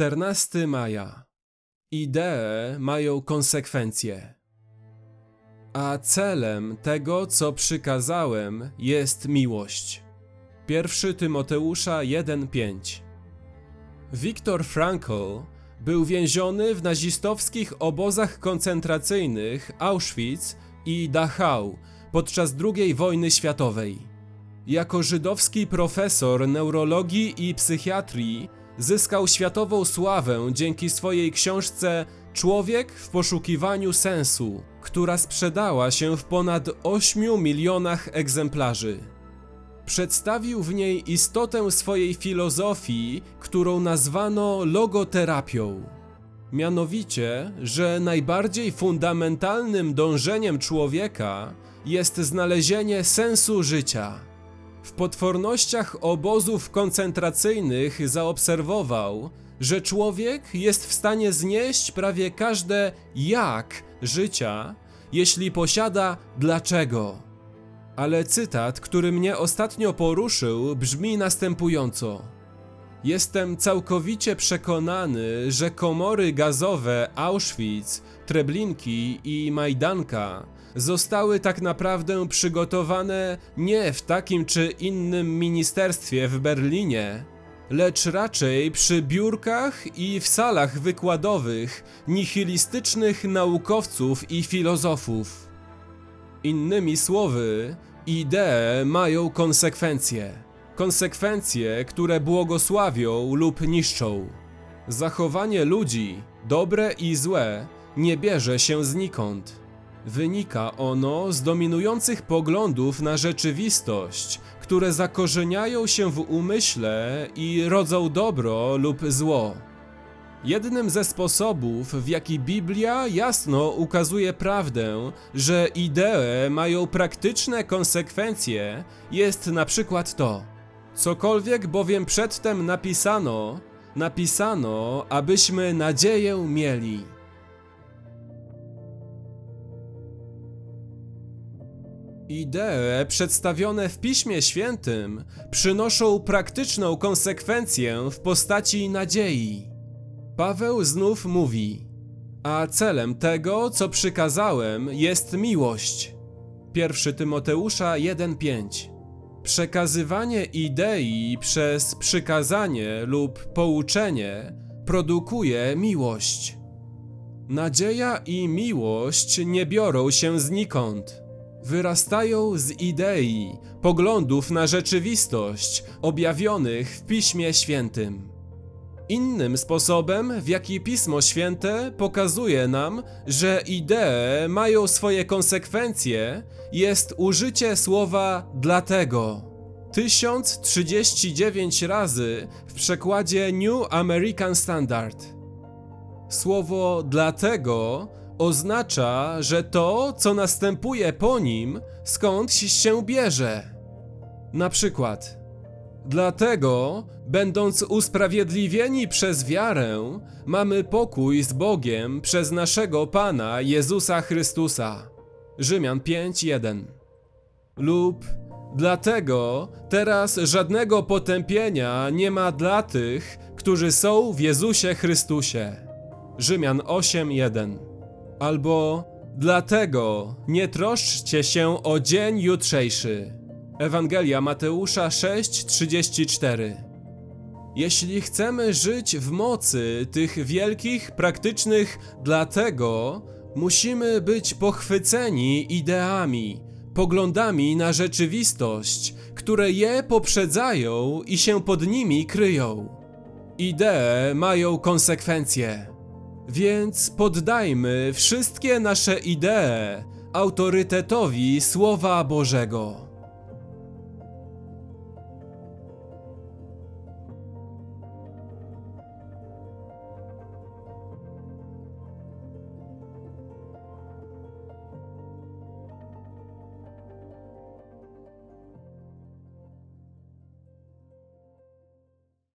14 maja. Idee mają konsekwencje. A celem tego, co przykazałem, jest miłość. 1 Tymoteusza 1:5. Viktor Frankl był więziony w nazistowskich obozach koncentracyjnych Auschwitz i Dachau podczas II wojny światowej. Jako żydowski profesor neurologii i psychiatrii zyskał światową sławę dzięki swojej książce Człowiek w poszukiwaniu sensu, która sprzedała się w ponad 8 milionach egzemplarzy. Przedstawił w niej istotę swojej filozofii, którą nazwano logoterapią. Mianowicie, że najbardziej fundamentalnym dążeniem człowieka jest znalezienie sensu życia. W potwornościach obozów koncentracyjnych zaobserwował, że człowiek jest w stanie znieść prawie każde jak życia, jeśli posiada dlaczego. Ale cytat, który mnie ostatnio poruszył, brzmi następująco. Jestem całkowicie przekonany, że komory gazowe Auschwitz, Treblinki i Majdanka zostały tak naprawdę przygotowane nie w takim czy innym ministerstwie w Berlinie, lecz raczej przy biurkach i w salach wykładowych nihilistycznych naukowców i filozofów. Innymi słowy, idee mają konsekwencje. Konsekwencje, które błogosławią lub niszczą. Zachowanie ludzi, dobre i złe, nie bierze się znikąd. Wynika ono z dominujących poglądów na rzeczywistość, które zakorzeniają się w umyśle i rodzą dobro lub zło. Jednym ze sposobów, w jaki Biblia jasno ukazuje prawdę, że idee mają praktyczne konsekwencje, jest na przykład to: Cokolwiek bowiem przedtem napisano, napisano, abyśmy nadzieję mieli. Idee przedstawione w Piśmie Świętym przynoszą praktyczną konsekwencję w postaci nadziei. Paweł znów mówi: A celem tego, co przykazałem, jest miłość. 1 Tymoteusza 1:5. Przekazywanie idei przez przykazanie lub pouczenie produkuje miłość. Nadzieja i miłość nie biorą się znikąd. Wyrastają z idei, poglądów na rzeczywistość objawionych w Piśmie Świętym. Innym sposobem, w jaki Pismo Święte pokazuje nam, że idee mają swoje konsekwencje, jest użycie słowa dlatego. 1039 razy w przekładzie New American Standard. Słowo dlatego oznacza, że to, co następuje po nim, skądś się bierze. Na przykład, dlatego, będąc usprawiedliwieni przez wiarę, mamy pokój z Bogiem przez naszego Pana Jezusa Chrystusa. Rzymian 5:1. Lub dlatego teraz żadnego potępienia nie ma dla tych, którzy są w Jezusie Chrystusie. Rzymian 8:1 albo dlatego nie troszczcie się o dzień jutrzejszy. Ewangelia Mateusza 6:34. Jeśli chcemy żyć w mocy tych wielkich, praktycznych dlatego, musimy być pochwyceni ideami, poglądami na rzeczywistość, które je poprzedzają i się pod nimi kryją. Idee mają konsekwencje. Więc poddajmy wszystkie nasze idee autorytetowi Słowa Bożego.